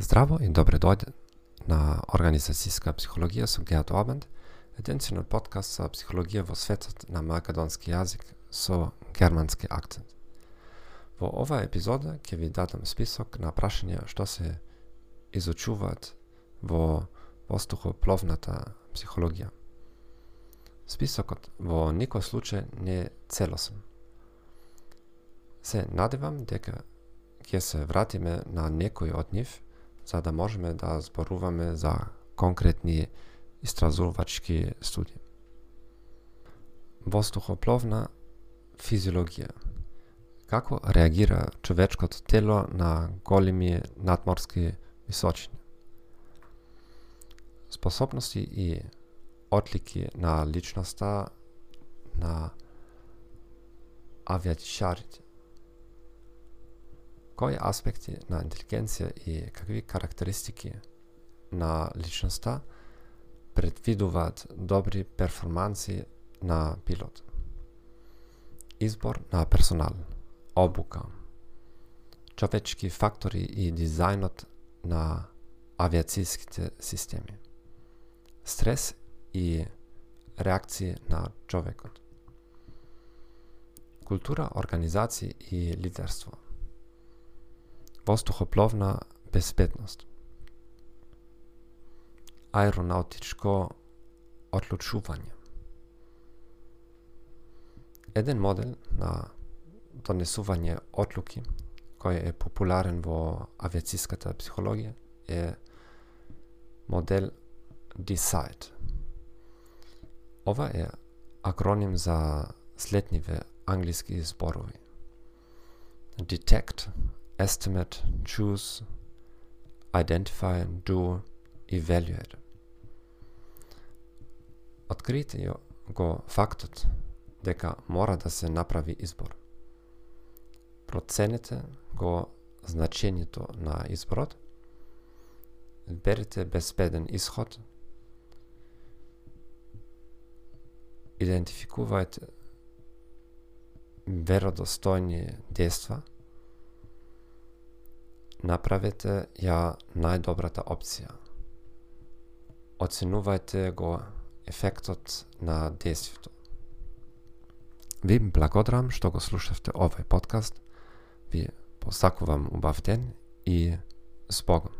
Здраво и добре дојде на Организацијска психологија со Геат Обенд, единствен подкаст за психологија во светот на македонски јазик со германски акцент. Во оваа епизода ќе ви дадам список на прашања што се изучуваат во воздухопловната психологија. Списокот во никој случај не е целосен. Се надевам дека ќе се вратиме на некој од нив за да можеме да зборуваме за конкретни истразувачки студии. Воздухопловна физиологија. Како реагира човечкото тело на големи надморски височини? Способности и отлики на личноста на авиатишарите кои аспекти на интелигенција и какви карактеристики на личноста предвидуваат добри перформанси на пилот. Избор на персонал, обука, човечки фактори и дизајнот на авиацијските системи, стрес и реакции на човекот, култура, организација и лидерство – воздухопловна безбедност. Аеронаутичко одлучување. Еден модел на донесување одлуки кој е популарен во авиацијската психологија е модел DECIDE. Ова е акроним за следниве англиски зборови. Detect estimate, choose, identify, do, evaluate. Открите го фактот дека мора да се направи избор. Проценете го значењето на изборот, берете безбеден исход, идентификувајте веродостојни дејства, направете ја најдобрата опција. Оценувајте го ефектот на действието. Ви благодарам што го слушавте овој подкаст. Ви посакувам убав ден и с Богом.